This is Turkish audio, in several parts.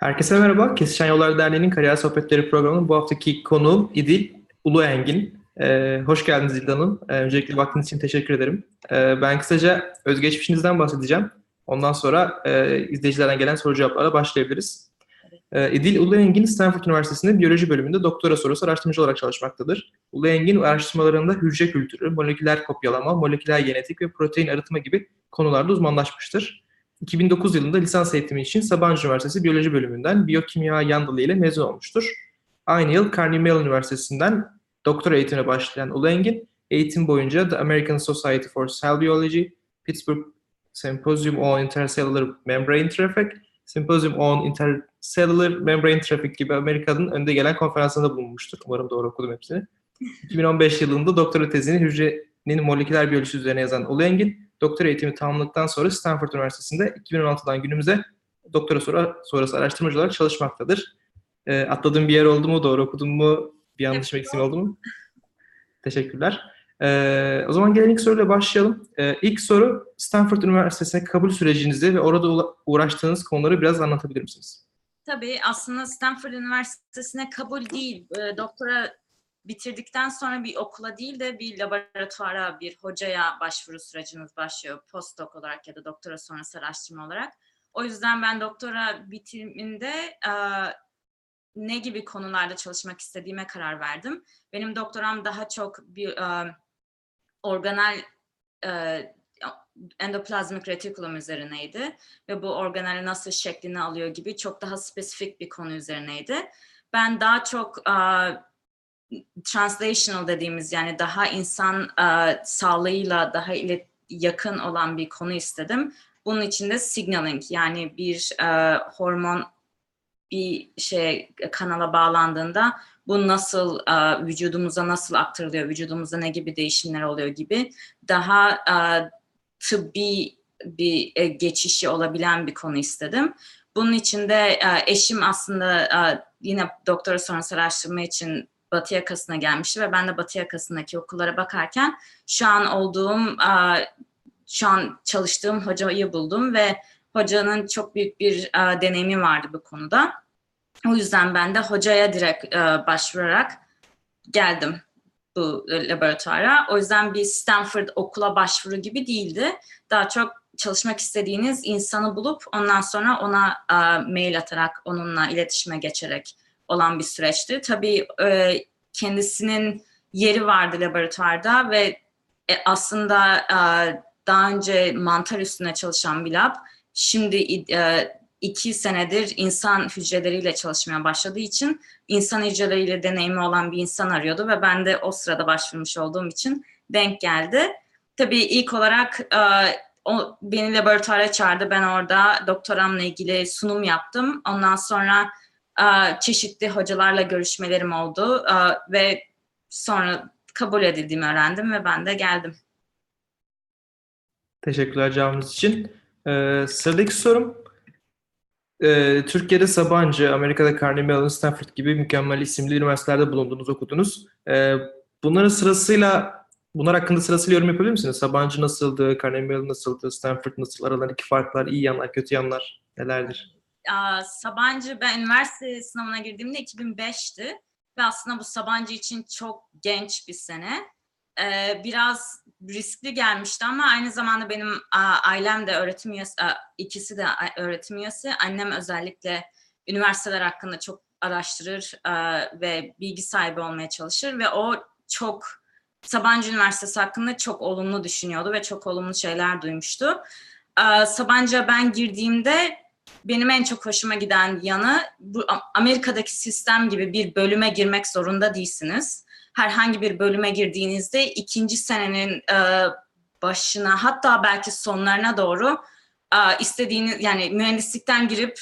Herkese merhaba. Kesişen Yollar Derneği'nin Kariyer Sohbetleri programının bu haftaki konuğum İdil Ulu Engin. Ee, hoş geldiniz İdil Hanım. Ee, öncelikle vaktiniz için teşekkür ederim. Ee, ben kısaca özgeçmişinizden bahsedeceğim. Ondan sonra e, izleyicilerden gelen soru cevaplara başlayabiliriz. Ee, İdil Ulu Engin Stanford Üniversitesi'nde biyoloji bölümünde doktora sorusu araştırmacı olarak çalışmaktadır. Ulu Engin araştırmalarında hücre kültürü, moleküler kopyalama, moleküler genetik ve protein arıtma gibi konularda uzmanlaşmıştır. 2009 yılında lisans eğitimi için Sabancı Üniversitesi Biyoloji Bölümünden biyokimya yan dalı ile mezun olmuştur. Aynı yıl Carnegie Mellon Üniversitesi'nden doktora eğitimine başlayan Ulu Engin, eğitim boyunca The American Society for Cell Biology, Pittsburgh Symposium on Intercellular Membrane Traffic, Symposium on Intercellular Membrane Traffic gibi Amerika'nın önde gelen konferansında bulunmuştur. Umarım doğru okudum hepsini. 2015 yılında doktora tezini hücrenin moleküler biyolojisi üzerine yazan Ulu Engin, doktora eğitimi tamamladıktan sonra Stanford Üniversitesi'nde 2016'dan günümüze doktora sonra, sonrası araştırmacı olarak çalışmaktadır. E, atladığım bir yer oldu mu, doğru okudum mu, bir yanlış evet, eksiğim oldu mu? Teşekkürler. E, o zaman gelen ilk soruyla başlayalım. E, ilk soru Stanford Üniversitesi'ne kabul sürecinizi ve orada uğraştığınız konuları biraz anlatabilir misiniz? Tabii aslında Stanford Üniversitesi'ne kabul değil, e, doktora bitirdikten sonra bir okula değil de bir laboratuvara, bir hocaya başvuru süreciniz başlıyor. Postdoc olarak ya da doktora sonrası araştırma olarak. O yüzden ben doktora bitiminde e, ne gibi konularda çalışmak istediğime karar verdim. Benim doktoram daha çok bir e, organel e, endoplazmik retikulum üzerineydi ve bu organel nasıl şeklini alıyor gibi çok daha spesifik bir konu üzerineydi. Ben daha çok e, translational dediğimiz yani daha insan e, sağlığıyla daha ile yakın olan bir konu istedim. Bunun için de signaling yani bir e, hormon bir şey kanala bağlandığında bu nasıl e, vücudumuza nasıl aktarılıyor, vücudumuzda ne gibi değişimler oluyor gibi daha e, tıbbi bir e, geçişi olabilen bir konu istedim. Bunun için de e, eşim aslında e, yine doktora sonrası araştırma için Batı yakasına gelmişti ve ben de Batı yakasındaki okullara bakarken şu an olduğum, şu an çalıştığım hocayı buldum ve hocanın çok büyük bir deneyimi vardı bu konuda. O yüzden ben de hocaya direkt başvurarak geldim bu laboratuvara. O yüzden bir Stanford okula başvuru gibi değildi. Daha çok çalışmak istediğiniz insanı bulup ondan sonra ona mail atarak, onunla iletişime geçerek olan bir süreçti. Tabii e, kendisinin yeri vardı laboratuvarda ve e, aslında e, daha önce mantar üstüne çalışan bir lab şimdi e, iki senedir insan hücreleriyle çalışmaya başladığı için insan hücreleriyle deneyimi olan bir insan arıyordu ve ben de o sırada başvurmuş olduğum için denk geldi. Tabii ilk olarak e, o beni laboratuvara çağırdı. Ben orada doktoramla ilgili sunum yaptım. Ondan sonra çeşitli hocalarla görüşmelerim oldu ve sonra kabul edildiğimi öğrendim ve ben de geldim. Teşekkürler cevabınız için. Ee, sıradaki sorum, ee, Türkiye'de Sabancı, Amerika'da Carnegie Mellon, Stanford gibi mükemmel isimli üniversitelerde bulundunuz, okudunuz. Ee, bunların sırasıyla, bunlar hakkında sırasıyla yorum yapabilir misiniz? Sabancı nasıldı, Carnegie Mellon nasıldı, Stanford nasıl, aralarındaki farklar, iyi yanlar, kötü yanlar nelerdir? Sabancı ben üniversite sınavına girdiğimde 2005'ti ve aslında bu Sabancı için çok genç bir sene. Ee, biraz riskli gelmişti ama aynı zamanda benim ailem de öğretim üyesi, ikisi de öğretim üyesi. Annem özellikle üniversiteler hakkında çok araştırır ve bilgi sahibi olmaya çalışır ve o çok Sabancı Üniversitesi hakkında çok olumlu düşünüyordu ve çok olumlu şeyler duymuştu. Sabancı'ya ben girdiğimde benim en çok hoşuma giden yanı bu Amerika'daki sistem gibi bir bölüme girmek zorunda değilsiniz. Herhangi bir bölüme girdiğinizde ikinci senenin e, başına hatta belki sonlarına doğru e, istediğiniz yani mühendislikten girip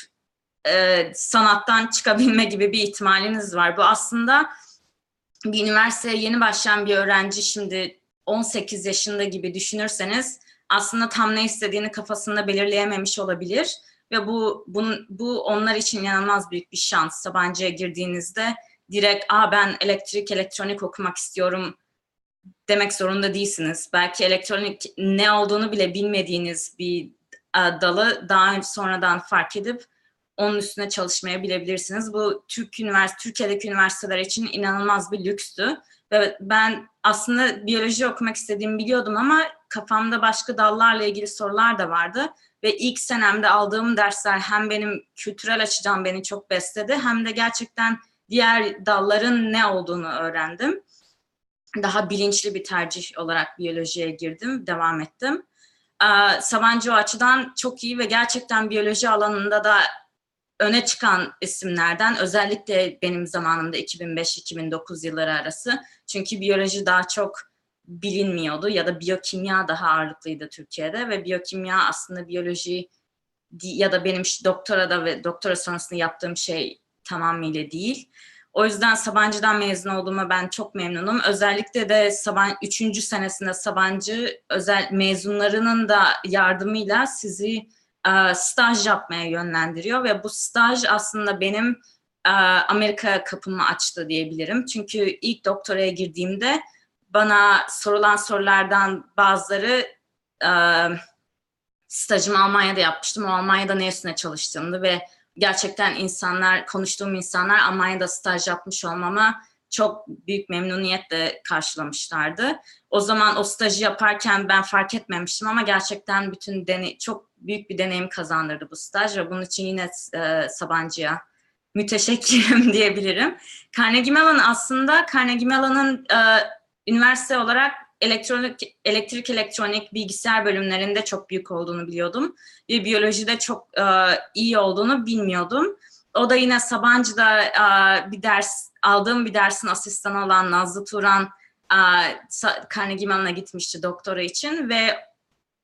e, sanattan çıkabilme gibi bir ihtimaliniz var. Bu aslında bir üniversiteye yeni başlayan bir öğrenci şimdi 18 yaşında gibi düşünürseniz aslında tam ne istediğini kafasında belirleyememiş olabilir ve bu bunun, bu onlar için inanılmaz büyük bir şans. Sabancı'ya girdiğinizde direkt Aa, ben elektrik elektronik okumak istiyorum demek zorunda değilsiniz. Belki elektronik ne olduğunu bile bilmediğiniz bir dalı daha sonradan fark edip onun üstüne çalışmaya bilebilirsiniz. Bu Türk üniversite Türkiye'deki üniversiteler için inanılmaz bir lükstü. Ve ben aslında biyoloji okumak istediğimi biliyordum ama kafamda başka dallarla ilgili sorular da vardı. Ve ilk senemde aldığım dersler hem benim kültürel açıdan beni çok besledi hem de gerçekten diğer dalların ne olduğunu öğrendim. Daha bilinçli bir tercih olarak biyolojiye girdim, devam ettim. Sabancı o açıdan çok iyi ve gerçekten biyoloji alanında da öne çıkan isimlerden özellikle benim zamanımda 2005-2009 yılları arası. Çünkü biyoloji daha çok bilinmiyordu ya da biyokimya daha ağırlıklıydı Türkiye'de ve biyokimya aslında biyoloji ya da benim doktorada ve doktora sonrasında yaptığım şey tamamıyla değil. O yüzden Sabancı'dan mezun olduğuma ben çok memnunum. Özellikle de Saban 3. senesinde Sabancı özel mezunlarının da yardımıyla sizi e, staj yapmaya yönlendiriyor ve bu staj aslında benim e, Amerika kapımı açtı diyebilirim. Çünkü ilk doktoraya girdiğimde bana sorulan sorulardan bazıları e, stajımı Almanya'da yapmıştım. O Almanya'da ne üstüne çalıştığımdı ve gerçekten insanlar, konuştuğum insanlar Almanya'da staj yapmış olmama çok büyük memnuniyetle karşılamışlardı. O zaman o stajı yaparken ben fark etmemiştim ama gerçekten bütün deney, çok büyük bir deneyim kazandırdı bu staj ve bunun için yine e, Sabancı'ya müteşekkirim diyebilirim. Carnegie Mellon aslında Carnegie Mellon'ın e, üniversite olarak elektronik, elektrik elektronik bilgisayar bölümlerinde çok büyük olduğunu biliyordum. Ve biyolojide çok e, iyi olduğunu bilmiyordum. O da yine Sabancı'da e, bir ders, aldığım bir dersin asistanı olan Nazlı Turan e, Carnegie Mellon'a gitmişti doktora için ve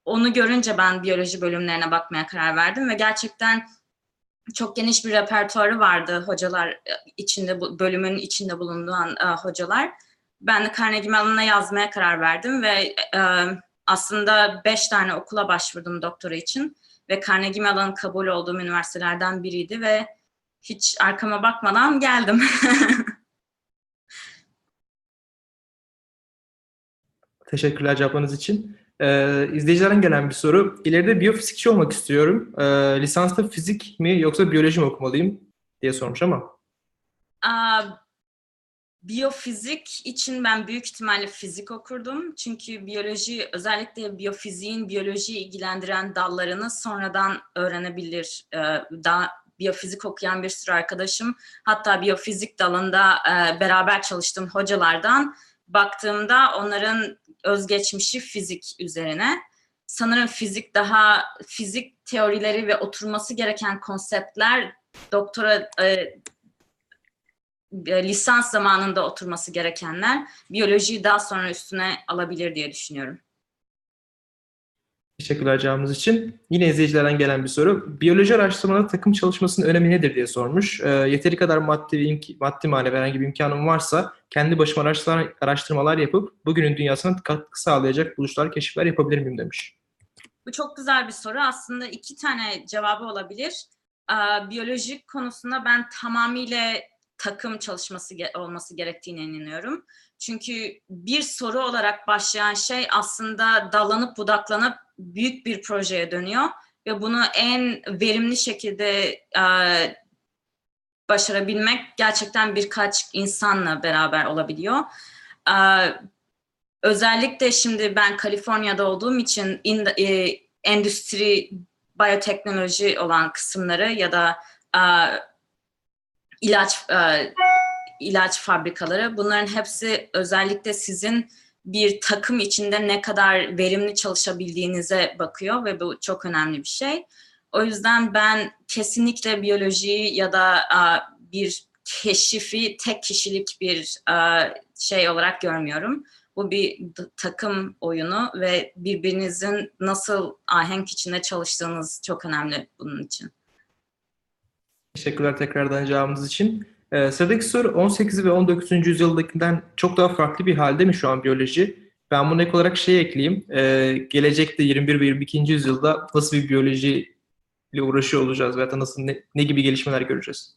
onu görünce ben biyoloji bölümlerine bakmaya karar verdim ve gerçekten çok geniş bir repertuarı vardı hocalar içinde, bölümün içinde bulunduğun e, hocalar ben de Carnegie Mellon'a yazmaya karar verdim ve e, aslında beş tane okula başvurdum doktora için ve Carnegie Mellon kabul olduğum üniversitelerden biriydi ve hiç arkama bakmadan geldim. Teşekkürler cevaplarınız için. Ee, izleyicilerden gelen bir soru. İleride biyofizikçi olmak istiyorum. Ee, lisansta fizik mi yoksa biyoloji mi okumalıyım diye sormuş ama. Uh, Biyofizik için ben büyük ihtimalle fizik okurdum. Çünkü biyoloji, özellikle biyofiziğin biyolojiyi ilgilendiren dallarını sonradan öğrenebilir. Ee, daha biyofizik okuyan bir sürü arkadaşım, hatta biyofizik dalında e, beraber çalıştığım hocalardan baktığımda onların özgeçmişi fizik üzerine. Sanırım fizik daha, fizik teorileri ve oturması gereken konseptler doktora e, e, lisans zamanında oturması gerekenler biyolojiyi daha sonra üstüne alabilir diye düşünüyorum. Teşekkürler cevabınız için. Yine izleyicilerden gelen bir soru. Biyoloji araştırmada takım çalışmasının önemi nedir diye sormuş. E, yeteri kadar maddi, maddi manevi herhangi bir imkanım varsa kendi başıma araştırmalar, araştırmalar yapıp bugünün dünyasına katkı sağlayacak buluşlar, keşifler yapabilir miyim demiş. Bu çok güzel bir soru. Aslında iki tane cevabı olabilir. E, biyolojik konusunda ben tamamıyla takım çalışması olması gerektiğine inanıyorum. Çünkü bir soru olarak başlayan şey aslında dallanıp budaklanıp büyük bir projeye dönüyor ve bunu en verimli şekilde e, başarabilmek gerçekten birkaç insanla beraber olabiliyor. E, özellikle şimdi ben Kaliforniya'da olduğum için in, e, endüstri, biyoteknoloji olan kısımları ya da e, ilaç e, ilaç fabrikaları bunların hepsi özellikle sizin bir takım içinde ne kadar verimli çalışabildiğinize bakıyor ve bu çok önemli bir şey. O yüzden ben kesinlikle biyolojiyi ya da e, bir keşifi tek kişilik bir e, şey olarak görmüyorum. Bu bir takım oyunu ve birbirinizin nasıl ahenk içinde çalıştığınız çok önemli bunun için. Teşekkürler tekrardan cevabınız için. Ee, sıradaki soru 18 ve 19. yüzyıldakinden çok daha farklı bir halde mi şu an biyoloji? Ben bunu ek olarak şey ekleyeyim. Ee, gelecekte 21 ve 22. yüzyılda nasıl bir biyoloji ile uğraşıyor olacağız veya nasıl ne, ne gibi gelişmeler göreceğiz?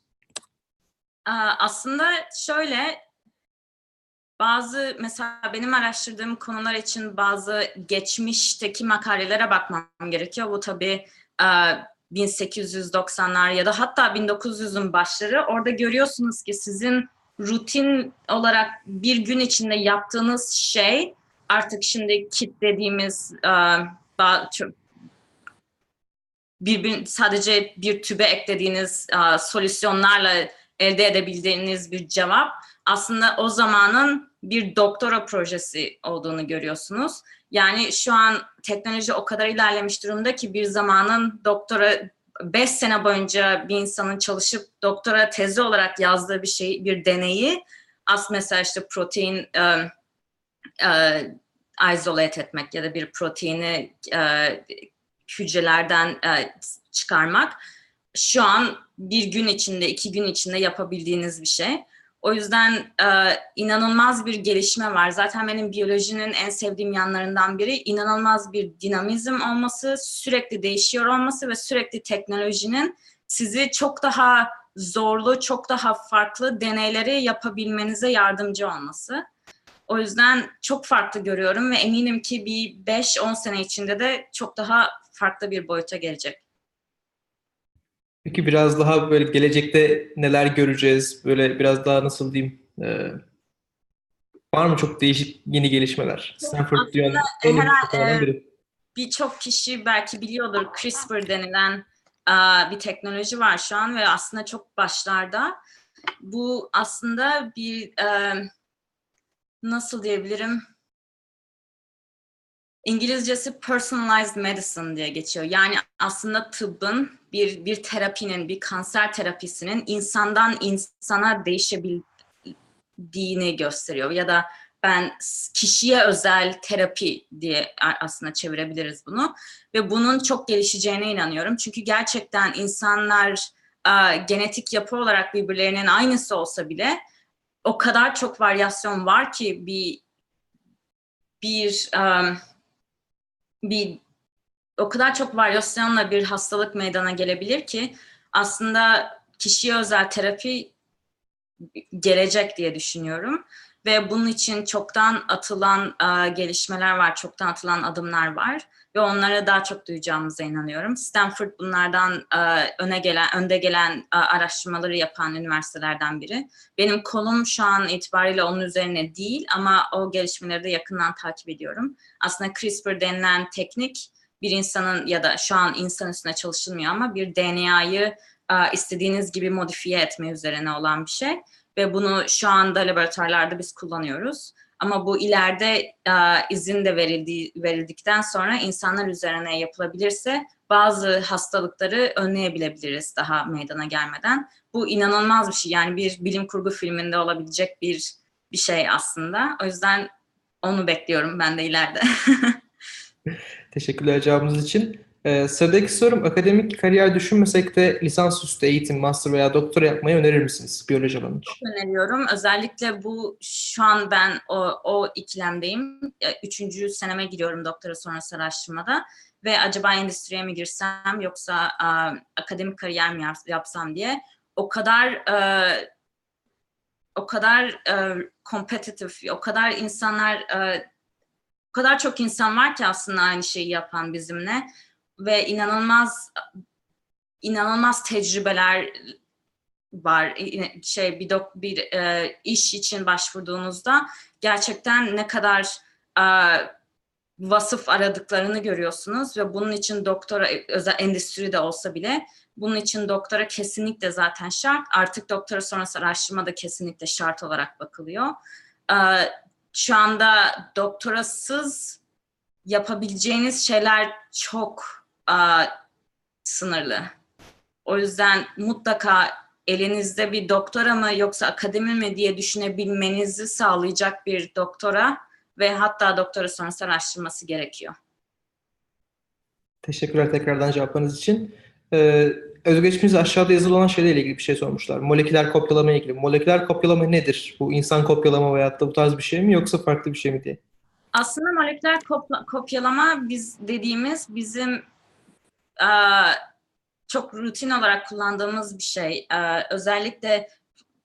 Aslında şöyle bazı mesela benim araştırdığım konular için bazı geçmişteki makalelere bakmam gerekiyor. Bu tabii 1890'lar ya da hatta 1900'ün başları orada görüyorsunuz ki sizin rutin olarak bir gün içinde yaptığınız şey artık şimdi kit dediğimiz e, sadece bir tübe eklediğiniz e, solüsyonlarla elde edebildiğiniz bir cevap aslında o zamanın bir doktora projesi olduğunu görüyorsunuz. Yani şu an teknoloji o kadar ilerlemiş durumda ki bir zamanın doktora 5 sene boyunca bir insanın çalışıp doktora tezi olarak yazdığı bir şey, bir deneyi aslında mesela işte protein e, e, isolate etmek ya da bir proteini e, hücrelerden e, çıkarmak şu an bir gün içinde, iki gün içinde yapabildiğiniz bir şey. O yüzden e, inanılmaz bir gelişme var. Zaten benim biyolojinin en sevdiğim yanlarından biri inanılmaz bir dinamizm olması, sürekli değişiyor olması ve sürekli teknolojinin sizi çok daha zorlu, çok daha farklı deneyleri yapabilmenize yardımcı olması. O yüzden çok farklı görüyorum ve eminim ki bir 5-10 sene içinde de çok daha farklı bir boyuta gelecek. Peki biraz daha böyle gelecekte neler göreceğiz? Böyle biraz daha nasıl diyeyim? e, var mı çok değişik yeni gelişmeler? Stanford okullarından biri. birçok kişi belki biliyordur CRISPR denilen bir teknoloji var şu an ve aslında çok başlarda. Bu aslında bir e, nasıl diyebilirim? İngilizcesi personalized medicine diye geçiyor. Yani aslında tıbbın bir bir terapinin, bir kanser terapisinin insandan insana değişebildiğini gösteriyor ya da ben kişiye özel terapi diye aslında çevirebiliriz bunu ve bunun çok gelişeceğine inanıyorum. Çünkü gerçekten insanlar a, genetik yapı olarak birbirlerinin aynısı olsa bile o kadar çok varyasyon var ki bir bir um, bir o kadar çok varyasyonla bir hastalık meydana gelebilir ki aslında kişiye özel terapi gelecek diye düşünüyorum ve bunun için çoktan atılan e, gelişmeler var, çoktan atılan adımlar var ve onlara daha çok duyacağımıza inanıyorum. Stanford bunlardan e, öne gelen, önde gelen e, araştırmaları yapan üniversitelerden biri. Benim kolum şu an itibariyle onun üzerine değil ama o gelişmeleri de yakından takip ediyorum. Aslında CRISPR denilen teknik bir insanın ya da şu an insan üstüne çalışılmıyor ama bir DNA'yı e, istediğiniz gibi modifiye etme üzerine olan bir şey ve bunu şu anda laboratuvarlarda biz kullanıyoruz. Ama bu ileride e, izin de verildiği, verildikten sonra insanlar üzerine yapılabilirse bazı hastalıkları önleyebiliriz daha meydana gelmeden. Bu inanılmaz bir şey. Yani bir bilim kurgu filminde olabilecek bir bir şey aslında. O yüzden onu bekliyorum ben de ileride. Teşekkürler cevabınız için. Ee, sıradaki sorum akademik kariyer düşünmesek de lisansüstü eğitim, master veya doktora yapmayı önerir misiniz biyoloji alanı için? öneriyorum. Özellikle bu şu an ben o, o ikilemdeyim. Üçüncü seneme giriyorum doktora sonrası araştırmada. Ve acaba endüstriye mi girsem yoksa a, akademik kariyer mi yap- yapsam diye. O kadar e, o kadar e, competitive, o kadar insanlar e, o kadar çok insan var ki aslında aynı şeyi yapan bizimle ve inanılmaz inanılmaz tecrübeler var şey bir dok bir e, iş için başvurduğunuzda gerçekten ne kadar e, vasıf aradıklarını görüyorsunuz ve bunun için doktora özel endüstri de olsa bile bunun için doktora kesinlikle zaten şart. Artık doktora sonrası araştırma da kesinlikle şart olarak bakılıyor. E, şu anda doktorasız yapabileceğiniz şeyler çok e, sınırlı. O yüzden mutlaka elinizde bir doktora mı yoksa akademi mi diye düşünebilmenizi sağlayacak bir doktora ve hatta doktora sonrası araştırması gerekiyor. Teşekkürler tekrardan cevaplarınız için. Ee, özgeçmişinizde aşağıda yazılı olan şeyle ilgili bir şey sormuşlar. Moleküler kopyalama ilgili. Moleküler kopyalama nedir? Bu insan kopyalama veyahut da bu tarz bir şey mi yoksa farklı bir şey mi diye. Aslında moleküler kopla- kopyalama biz dediğimiz bizim eee, çok rutin olarak kullandığımız bir şey. Eee, özellikle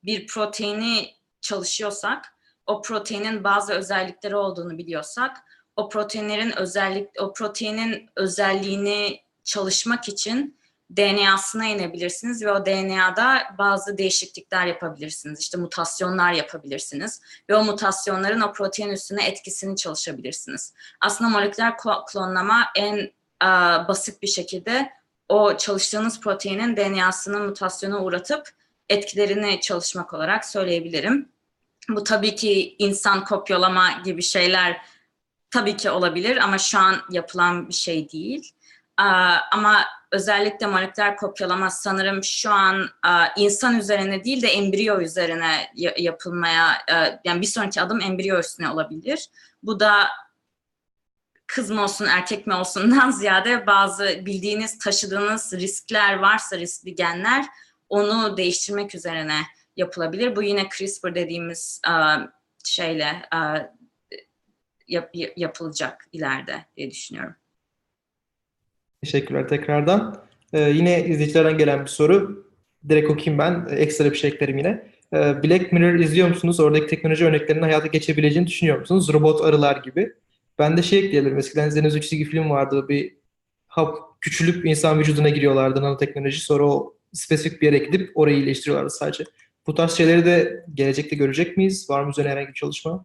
bir proteini çalışıyorsak, o proteinin bazı özellikleri olduğunu biliyorsak, o proteinlerin özellik, o proteinin özelliğini çalışmak için DNA'sına inebilirsiniz ve o DNA'da bazı değişiklikler yapabilirsiniz. İşte mutasyonlar yapabilirsiniz ve o mutasyonların o protein üstüne etkisini çalışabilirsiniz. Aslında moleküler klonlama en e, basit bir şekilde o çalıştığınız proteinin DNA'sının mutasyona uğratıp etkilerini çalışmak olarak söyleyebilirim. Bu tabii ki insan kopyalama gibi şeyler tabii ki olabilir ama şu an yapılan bir şey değil. Ama özellikle moleküler kopyalama sanırım şu an insan üzerine değil de embriyo üzerine yapılmaya, yani bir sonraki adım embriyo üstüne olabilir. Bu da kız mı olsun erkek mi olsundan ziyade bazı bildiğiniz taşıdığınız riskler varsa riskli genler onu değiştirmek üzerine yapılabilir. Bu yine CRISPR dediğimiz şeyle yap, yapılacak ileride diye düşünüyorum. Teşekkürler tekrardan. Ee, yine izleyicilerden gelen bir soru. Direkt okuyayım ben. Ekstra bir şey eklerim yine. Ee, Black Mirror izliyor musunuz? Oradaki teknoloji örneklerinin hayata geçebileceğini düşünüyor musunuz? Robot arılar gibi. Ben de şey ekleyebilirim. Eskiden izlediğiniz bir çizgi film vardı. Bir hap küçülüp insan vücuduna giriyorlardı nanoteknoloji. Sonra o spesifik bir yere gidip orayı iyileştiriyorlardı sadece. Bu tarz şeyleri de gelecekte görecek miyiz? Var mı üzerine herhangi bir çalışma?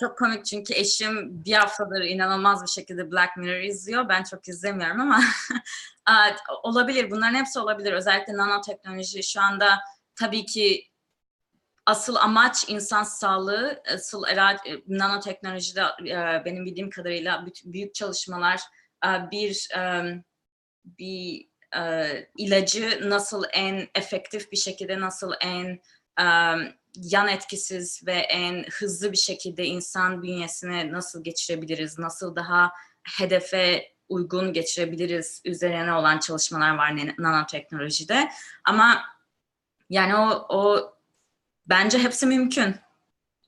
Çok komik çünkü eşim bir haftadır inanılmaz bir şekilde Black Mirror izliyor. Ben çok izlemiyorum ama olabilir. Bunların hepsi olabilir. Özellikle nanoteknoloji şu anda tabii ki asıl amaç insan sağlığı. Asıl nanoteknolojide e, benim bildiğim kadarıyla büyük çalışmalar e, bir bir ilacı nasıl en efektif bir şekilde nasıl en yan etkisiz ve en hızlı bir şekilde insan bünyesine nasıl geçirebiliriz, nasıl daha hedefe uygun geçirebiliriz üzerine olan çalışmalar var nanoteknolojide. Ama yani o, o bence hepsi mümkün.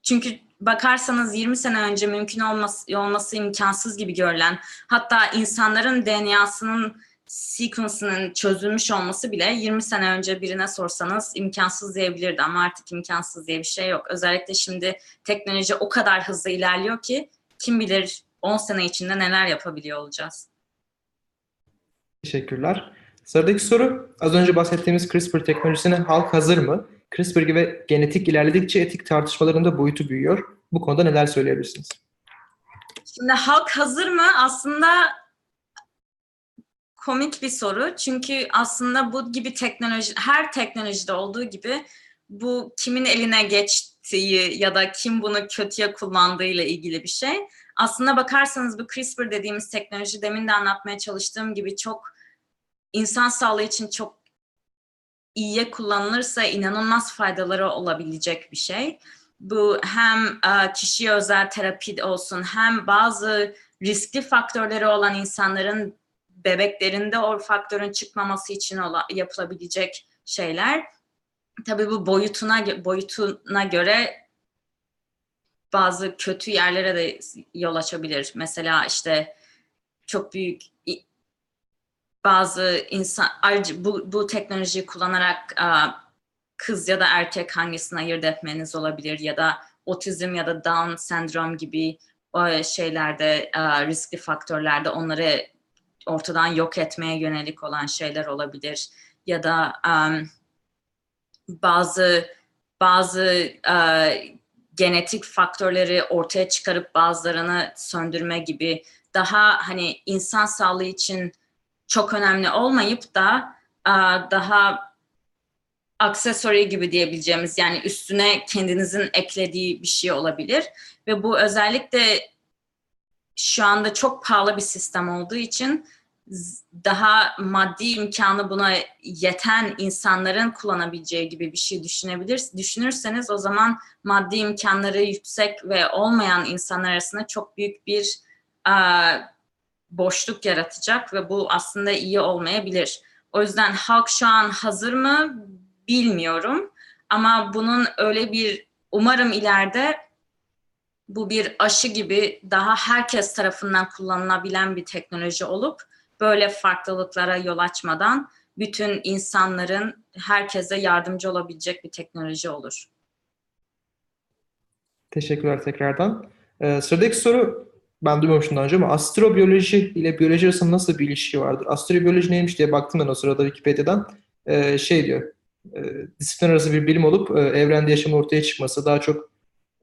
Çünkü bakarsanız 20 sene önce mümkün olması, olması imkansız gibi görülen, hatta insanların DNA'sının sequence'ının çözülmüş olması bile 20 sene önce birine sorsanız imkansız diyebilirdi ama artık imkansız diye bir şey yok. Özellikle şimdi teknoloji o kadar hızlı ilerliyor ki kim bilir 10 sene içinde neler yapabiliyor olacağız. Teşekkürler. Sıradaki soru az önce bahsettiğimiz CRISPR teknolojisine halk hazır mı? CRISPR gibi genetik ilerledikçe etik tartışmalarında boyutu büyüyor. Bu konuda neler söyleyebilirsiniz? Şimdi halk hazır mı? Aslında komik bir soru. Çünkü aslında bu gibi teknoloji, her teknolojide olduğu gibi bu kimin eline geçtiği ya da kim bunu kötüye kullandığıyla ilgili bir şey. Aslında bakarsanız bu CRISPR dediğimiz teknoloji demin de anlatmaya çalıştığım gibi çok insan sağlığı için çok iyiye kullanılırsa inanılmaz faydaları olabilecek bir şey. Bu hem e, kişiye özel terapi olsun hem bazı riskli faktörleri olan insanların bebeklerinde o faktörün çıkmaması için yapılabilecek şeyler. Tabii bu boyutuna boyutuna göre bazı kötü yerlere de yol açabilir. Mesela işte çok büyük bazı insan bu, bu teknolojiyi kullanarak kız ya da erkek hangisini ayırt etmeniz olabilir ya da otizm ya da Down sendrom gibi o şeylerde riskli faktörlerde onları ortadan yok etmeye yönelik olan şeyler olabilir. Ya da um, bazı bazı uh, genetik faktörleri ortaya çıkarıp bazılarını söndürme gibi daha hani insan sağlığı için çok önemli olmayıp da uh, daha aksesori gibi diyebileceğimiz yani üstüne kendinizin eklediği bir şey olabilir. Ve bu özellikle şu anda çok pahalı bir sistem olduğu için daha maddi imkanı buna yeten insanların kullanabileceği gibi bir şey düşünebilir. Düşünürseniz o zaman maddi imkanları yüksek ve olmayan insanlar arasında çok büyük bir e, boşluk yaratacak ve bu aslında iyi olmayabilir. O yüzden halk şu an hazır mı bilmiyorum ama bunun öyle bir umarım ileride bu bir aşı gibi daha herkes tarafından kullanılabilen bir teknoloji olup böyle farklılıklara yol açmadan bütün insanların herkese yardımcı olabilecek bir teknoloji olur. Teşekkürler tekrardan. Ee, sıradaki soru ben duymamıştım daha önce ama astrobiyoloji ile biyoloji arasında nasıl bir ilişki vardır? Astrobiyoloji neymiş diye baktım ben o sırada Wikipedia'dan. Ee, şey diyor, e, disiplin arası bir bilim olup e, evrende yaşamın ortaya çıkması, daha çok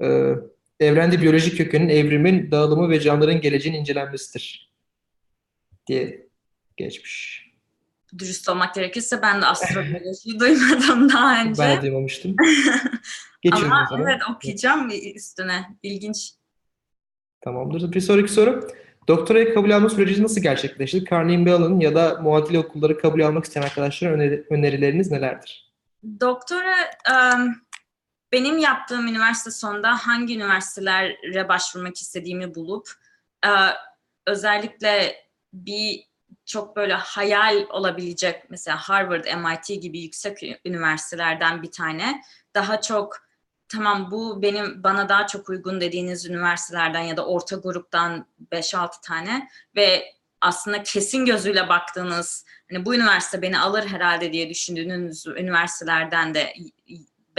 e, evrende biyolojik kökenin, evrimin, dağılımı ve canlıların geleceğinin incelenmesidir diye geçmiş. Dürüst olmak gerekirse ben de astrobiyolojiyi duymadım daha önce. Ben de duymamıştım. Geçiyorum o Ama zaman. evet okuyacağım üstüne. İlginç. Tamamdır. Bir sonraki soru. Doktoraya kabul alma süreci nasıl gerçekleşti? Carnegie Mellon ya da muadili okulları kabul almak isteyen arkadaşlara öneri- önerileriniz nelerdir? Doktora em, benim yaptığım üniversite sonunda hangi üniversitelere başvurmak istediğimi bulup e, özellikle bir çok böyle hayal olabilecek mesela Harvard, MIT gibi yüksek üniversitelerden bir tane daha çok tamam bu benim bana daha çok uygun dediğiniz üniversitelerden ya da orta gruptan 5-6 tane ve aslında kesin gözüyle baktığınız hani bu üniversite beni alır herhalde diye düşündüğünüz üniversitelerden de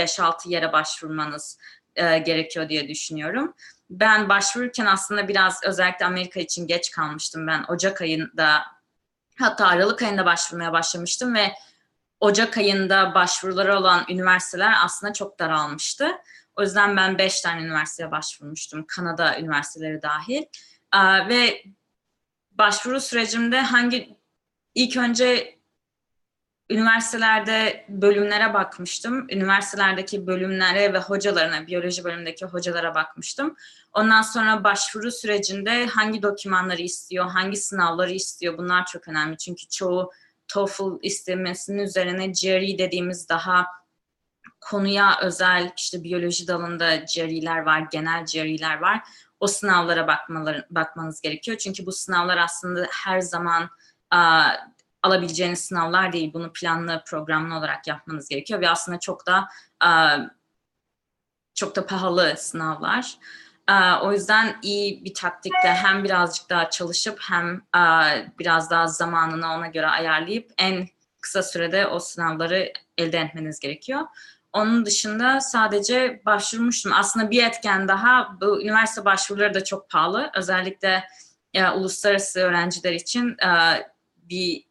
5-6 yere başvurmanız e, gerekiyor diye düşünüyorum. Ben başvururken aslında biraz özellikle Amerika için geç kalmıştım. Ben Ocak ayında hatta Aralık ayında başvurmaya başlamıştım ve Ocak ayında başvuruları olan üniversiteler aslında çok daralmıştı. O yüzden ben 5 tane üniversiteye başvurmuştum. Kanada üniversiteleri dahil. Aa, ve başvuru sürecimde hangi ilk önce üniversitelerde bölümlere bakmıştım. Üniversitelerdeki bölümlere ve hocalarına, biyoloji bölümündeki hocalara bakmıştım. Ondan sonra başvuru sürecinde hangi dokümanları istiyor, hangi sınavları istiyor bunlar çok önemli. Çünkü çoğu TOEFL istemesinin üzerine GRE dediğimiz daha konuya özel işte biyoloji dalında GRE'ler var, genel GRE'ler var. O sınavlara bakmaları, bakmanız gerekiyor. Çünkü bu sınavlar aslında her zaman alabileceğiniz sınavlar değil. Bunu planlı, programlı olarak yapmanız gerekiyor ve aslında çok da a, çok da pahalı sınavlar. A, o yüzden iyi bir taktikle hem birazcık daha çalışıp hem a, biraz daha zamanını ona göre ayarlayıp en kısa sürede o sınavları elde etmeniz gerekiyor. Onun dışında sadece başvurmuştum. Aslında bir etken daha bu üniversite başvuruları da çok pahalı. Özellikle e, uluslararası öğrenciler için e, bir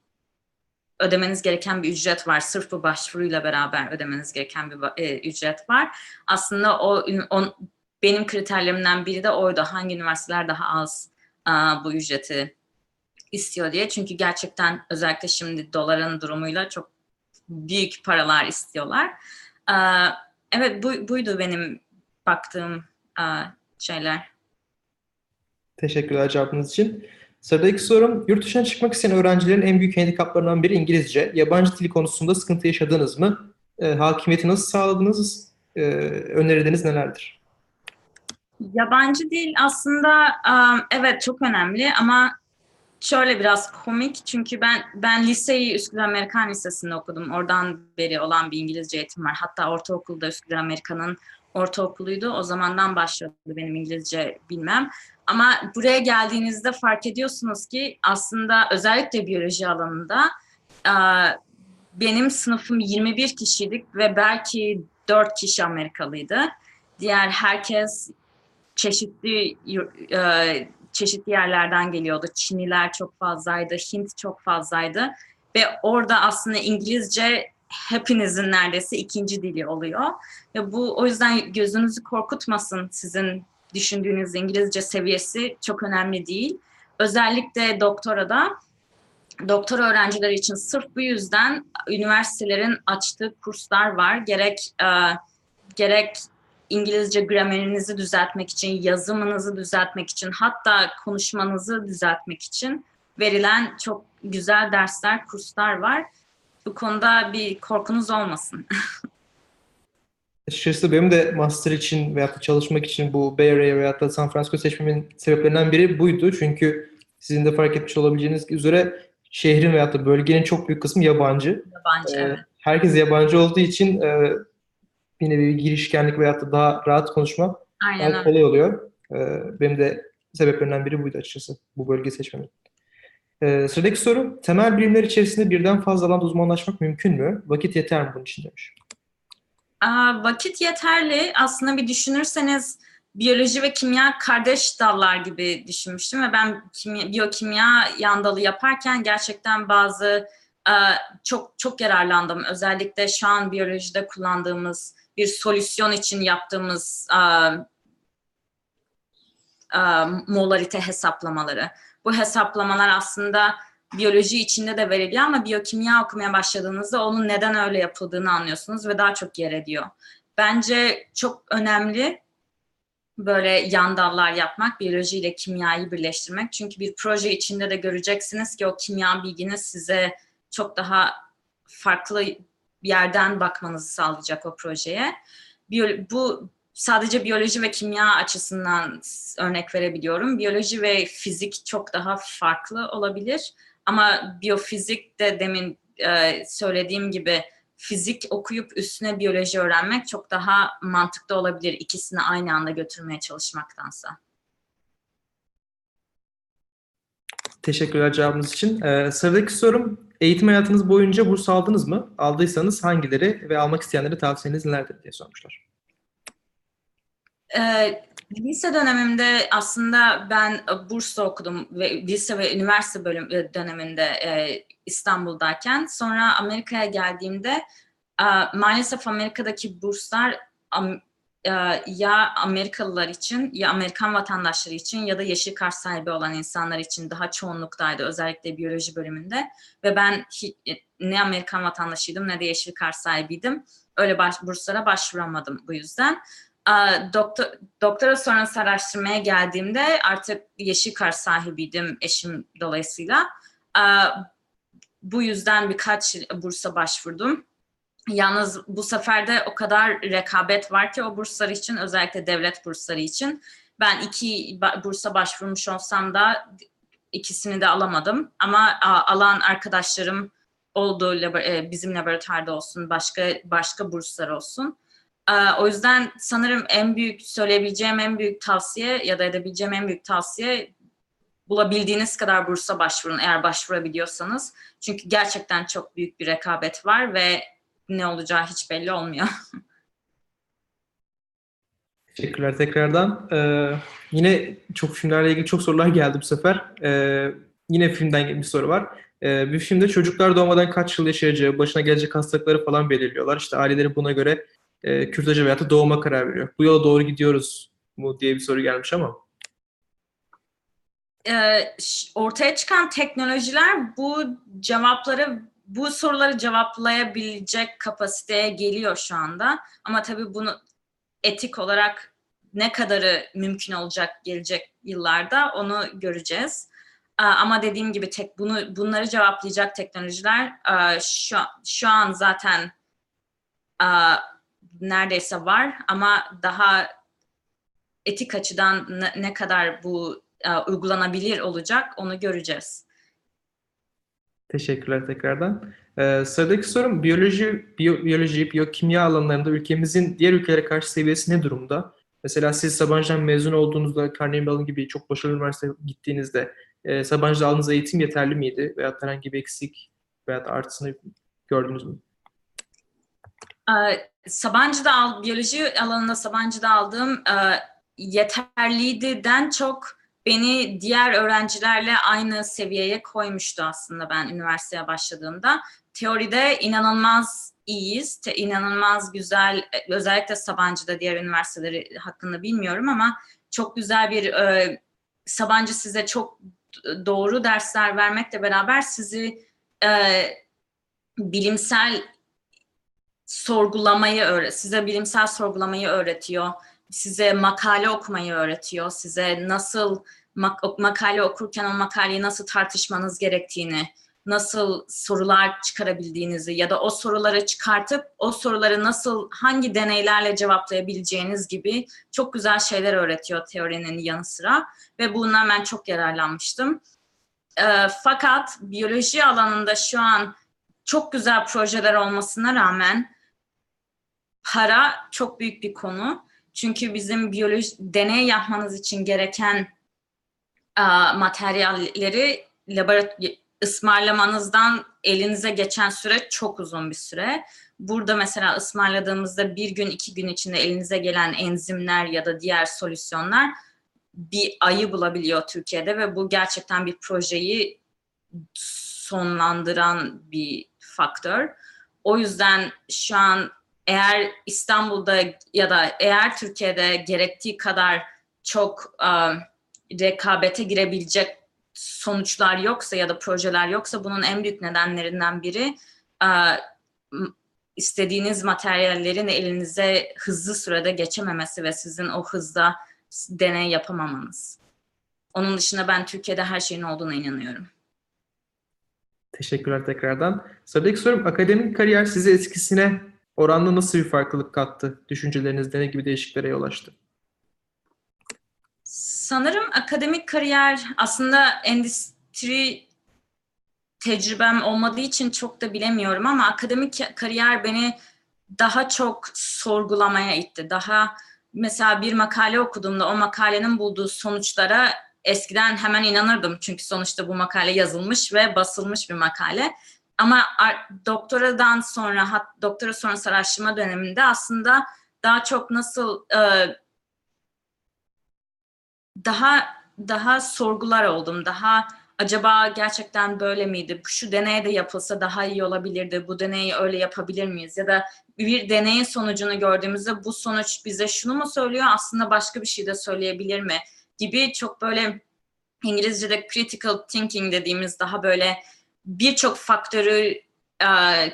ödemeniz gereken bir ücret var. Sırf bu başvuruyla beraber ödemeniz gereken bir e, ücret var. Aslında o, on, benim kriterlerimden biri de oydu. Hangi üniversiteler daha az e, bu ücreti istiyor diye. Çünkü gerçekten özellikle şimdi doların durumuyla çok büyük paralar istiyorlar. Ee, evet bu, buydu benim baktığım e, şeyler. Teşekkürler cevabınız için. Sıradaki sorum, yurt dışına çıkmak isteyen öğrencilerin en büyük handikaplarından biri İngilizce. Yabancı dil konusunda sıkıntı yaşadınız mı? E, hakimiyeti nasıl sağladınız? E, önerileriniz nelerdir? Yabancı dil aslında um, evet çok önemli ama şöyle biraz komik çünkü ben ben liseyi Üsküdar Amerikan Lisesi'nde okudum. Oradan beri olan bir İngilizce eğitim var. Hatta ortaokulda Üsküdar Amerikan'ın ortaokuluydu. O zamandan başladı benim İngilizce bilmem. Ama buraya geldiğinizde fark ediyorsunuz ki aslında özellikle biyoloji alanında benim sınıfım 21 kişiydik ve belki 4 kişi Amerikalıydı. Diğer herkes çeşitli çeşitli yerlerden geliyordu. Çinliler çok fazlaydı, Hint çok fazlaydı ve orada aslında İngilizce hepinizin neredeyse ikinci dili oluyor. Ve bu o yüzden gözünüzü korkutmasın sizin düşündüğünüz İngilizce seviyesi çok önemli değil. Özellikle doktorada doktor öğrenciler için sırf bu yüzden üniversitelerin açtığı kurslar var. Gerek e, gerek İngilizce gramerinizi düzeltmek için, yazımınızı düzeltmek için, hatta konuşmanızı düzeltmek için verilen çok güzel dersler, kurslar var. Bu konuda bir korkunuz olmasın. Açıkçası benim de master için veyahut da çalışmak için bu Bay Area veyahut da San Francisco seçmemin sebeplerinden biri buydu. Çünkü sizin de fark etmiş olabileceğiniz üzere şehrin veyahut da bölgenin çok büyük kısmı yabancı. Yabancı, ee, evet. Herkes yabancı olduğu için e, bir nevi girişkenlik veyahut da daha rahat konuşmak Aynen daha kolay oluyor. Ee, benim de sebeplerinden biri buydu açıkçası bu bölge seçmemin. Ee, sıradaki soru, temel bilimler içerisinde birden fazla alanda uzmanlaşmak mümkün mü? Vakit yeter mi bunun için demiş. Vakit yeterli. Aslında bir düşünürseniz biyoloji ve kimya kardeş dallar gibi düşünmüştüm ve ben kimya, biyokimya yan dalı yaparken gerçekten bazı çok çok yararlandım. Özellikle şu an biyolojide kullandığımız bir solüsyon için yaptığımız molarite hesaplamaları. Bu hesaplamalar aslında biyoloji içinde de veriliyor ama biyokimya okumaya başladığınızda onun neden öyle yapıldığını anlıyorsunuz ve daha çok yer ediyor. Bence çok önemli böyle yan dallar yapmak, biyoloji ile kimyayı birleştirmek. Çünkü bir proje içinde de göreceksiniz ki o kimya bilginiz size çok daha farklı yerden bakmanızı sağlayacak o projeye. Bu sadece biyoloji ve kimya açısından örnek verebiliyorum. Biyoloji ve fizik çok daha farklı olabilir. Ama biyofizik de demin e, söylediğim gibi fizik okuyup üstüne biyoloji öğrenmek çok daha mantıklı olabilir ikisini aynı anda götürmeye çalışmaktansa. Teşekkürler cevabınız için. Ee, sıradaki sorum, eğitim hayatınız boyunca burs aldınız mı? Aldıysanız hangileri ve almak isteyenlere tavsiyeniz nelerdir diye sormuşlar. Ee, lise dönemimde aslında ben bursla okudum ve lise ve üniversite bölüm döneminde e, İstanbul'dayken. Sonra Amerika'ya geldiğimde e, maalesef Amerika'daki burslar e, ya Amerikalılar için ya Amerikan vatandaşları için ya da yeşil kart sahibi olan insanlar için daha çoğunluktaydı özellikle biyoloji bölümünde ve ben ne Amerikan vatandaşıydım ne de yeşil kart sahibiydim. Öyle baş, burslara başvuramadım bu yüzden. Doktor, doktora sonrası araştırmaya geldiğimde artık yeşil kart sahibiydim eşim dolayısıyla. Bu yüzden birkaç bursa başvurdum. Yalnız bu sefer de o kadar rekabet var ki o burslar için özellikle devlet bursları için. Ben iki bursa başvurmuş olsam da ikisini de alamadım. Ama alan arkadaşlarım oldu e, bizim laboratuvarda olsun, başka başka burslar olsun. O yüzden sanırım en büyük söyleyebileceğim en büyük tavsiye ya da edebileceğim en büyük tavsiye bulabildiğiniz kadar bursa başvurun eğer başvurabiliyorsanız. Çünkü gerçekten çok büyük bir rekabet var ve ne olacağı hiç belli olmuyor. Teşekkürler tekrardan. Ee, yine çok filmlerle ilgili çok sorular geldi bu sefer. Ee, yine filmden bir soru var. Ee, bir filmde çocuklar doğmadan kaç yıl yaşayacağı, başına gelecek hastalıkları falan belirliyorlar. İşte aileleri buna göre e, kürtaja veya da doğuma karar veriyor. Bu yola doğru gidiyoruz mu diye bir soru gelmiş ama. Ee, ortaya çıkan teknolojiler bu cevapları bu soruları cevaplayabilecek kapasiteye geliyor şu anda. Ama tabii bunu etik olarak ne kadarı mümkün olacak gelecek yıllarda onu göreceğiz. Ama dediğim gibi tek bunu bunları cevaplayacak teknolojiler şu şu an zaten neredeyse var ama daha etik açıdan ne, ne kadar bu uygulanabilir olacak onu göreceğiz. Teşekkürler tekrardan. Ee, sıradaki sorum biyoloji, biyo, biyoloji, biyokimya alanlarında ülkemizin diğer ülkelere karşı seviyesi ne durumda? Mesela siz Sabancı'dan mezun olduğunuzda Carnegie Mellon gibi çok başarılı üniversiteye gittiğinizde e, Sabancı'da aldığınız eğitim yeterli miydi? Veya herhangi bir eksik veya artısını gördünüz mü? Sabancı'da al, biyoloji alanında Sabancı'da aldığım e, yeterliydi çok beni diğer öğrencilerle aynı seviyeye koymuştu aslında ben üniversiteye başladığımda. Teoride inanılmaz iyiyiz, te, inanılmaz güzel, özellikle Sabancı'da diğer üniversiteleri hakkında bilmiyorum ama çok güzel bir e, Sabancı size çok doğru dersler vermekle beraber sizi e, bilimsel sorgulamayı öğret, size bilimsel sorgulamayı öğretiyor, size makale okumayı öğretiyor, size nasıl mak- makale okurken o makaleyi nasıl tartışmanız gerektiğini, nasıl sorular çıkarabildiğinizi ya da o soruları çıkartıp o soruları nasıl hangi deneylerle cevaplayabileceğiniz gibi çok güzel şeyler öğretiyor teorinin yanı sıra ve bundan ben çok yararlanmıştım. E, fakat biyoloji alanında şu an çok güzel projeler olmasına rağmen para çok büyük bir konu. Çünkü bizim biyoloji deney yapmanız için gereken a, materyalleri laboratuvar ısmarlamanızdan elinize geçen süre çok uzun bir süre. burada mesela ısmarladığımızda bir gün iki gün içinde elinize gelen enzimler ya da diğer solüsyonlar bir ayı bulabiliyor Türkiye'de ve bu gerçekten bir projeyi sonlandıran bir faktör. O yüzden şu an eğer İstanbul'da ya da eğer Türkiye'de gerektiği kadar çok um, rekabete girebilecek sonuçlar yoksa ya da projeler yoksa bunun en büyük nedenlerinden biri uh, istediğiniz materyallerin elinize hızlı sürede geçememesi ve sizin o hızda deney yapamamanız. Onun dışında ben Türkiye'de her şeyin olduğuna inanıyorum. Teşekkürler tekrardan. Sıradaki sorum akademik kariyer size eskisine oranla nasıl bir farklılık kattı? Düşüncelerinizde ne gibi değişikliklere yol açtı? Sanırım akademik kariyer aslında endüstri tecrübem olmadığı için çok da bilemiyorum ama akademik kariyer beni daha çok sorgulamaya itti. Daha mesela bir makale okuduğumda o makalenin bulduğu sonuçlara eskiden hemen inanırdım. Çünkü sonuçta bu makale yazılmış ve basılmış bir makale. Ama doktoradan sonra, hat, doktora sonrası araştırma döneminde aslında daha çok nasıl e, daha daha sorgular oldum. Daha acaba gerçekten böyle miydi? Şu deney de yapılsa daha iyi olabilirdi. Bu deneyi öyle yapabilir miyiz? Ya da bir deneyin sonucunu gördüğümüzde bu sonuç bize şunu mu söylüyor? Aslında başka bir şey de söyleyebilir mi? Gibi çok böyle İngilizce'de critical thinking dediğimiz daha böyle birçok faktörü e,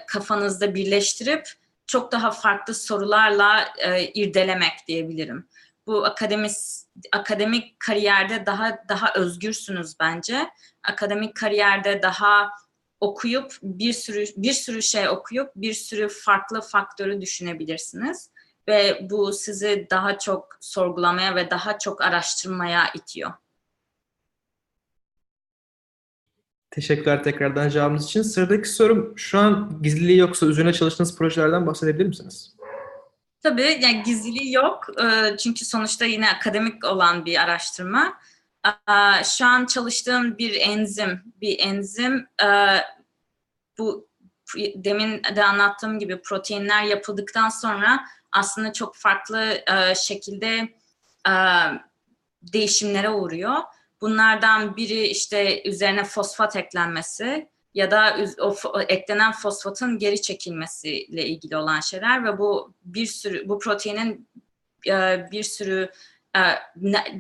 kafanızda birleştirip çok daha farklı sorularla e, irdelemek diyebilirim. Bu akademis akademik kariyerde daha daha özgürsünüz bence. Akademik kariyerde daha okuyup bir sürü bir sürü şey okuyup bir sürü farklı faktörü düşünebilirsiniz ve bu sizi daha çok sorgulamaya ve daha çok araştırmaya itiyor. Teşekkürler tekrardan cevabınız için. Sıradaki sorum şu an gizliliği yoksa üzerine çalıştığınız projelerden bahsedebilir misiniz? Tabii yani gizliliği yok çünkü sonuçta yine akademik olan bir araştırma. Şu an çalıştığım bir enzim, bir enzim bu demin de anlattığım gibi proteinler yapıldıktan sonra aslında çok farklı şekilde değişimlere uğruyor. Bunlardan biri işte üzerine fosfat eklenmesi ya da o eklenen fosfatın geri çekilmesiyle ilgili olan şeyler ve bu bir sürü bu proteinin e, bir sürü e,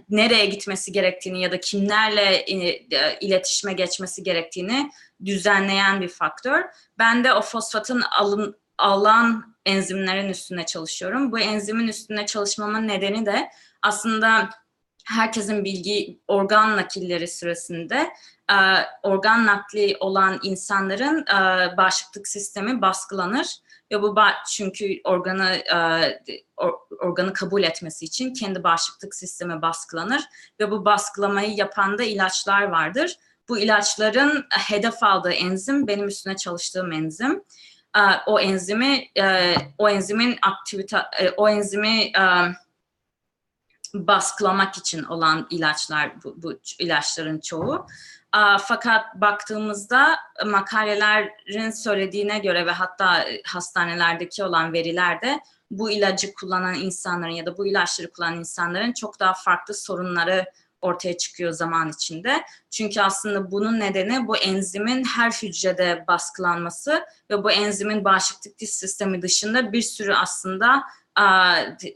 nereye gitmesi gerektiğini ya da kimlerle e, iletişime geçmesi gerektiğini düzenleyen bir faktör. Ben de o fosfatın alın, alan enzimlerin üstüne çalışıyorum. Bu enzimin üstüne çalışmamın nedeni de aslında herkesin bilgi organ nakilleri sırasında e, organ nakli olan insanların e, bağışıklık sistemi baskılanır ve bu çünkü organı e, organı kabul etmesi için kendi bağışıklık sistemi baskılanır ve bu baskılamayı yapan da ilaçlar vardır. Bu ilaçların hedef aldığı enzim benim üstüne çalıştığım enzim. O enzimi o enzimin aktivite o enzimi baskılamak için olan ilaçlar bu, bu ilaçların çoğu. Fakat baktığımızda makalelerin söylediğine göre ve hatta hastanelerdeki olan verilerde bu ilacı kullanan insanların ya da bu ilaçları kullanan insanların çok daha farklı sorunları ortaya çıkıyor zaman içinde. Çünkü aslında bunun nedeni bu enzimin her hücrede baskılanması ve bu enzimin bağışıklık sistemi dışında bir sürü aslında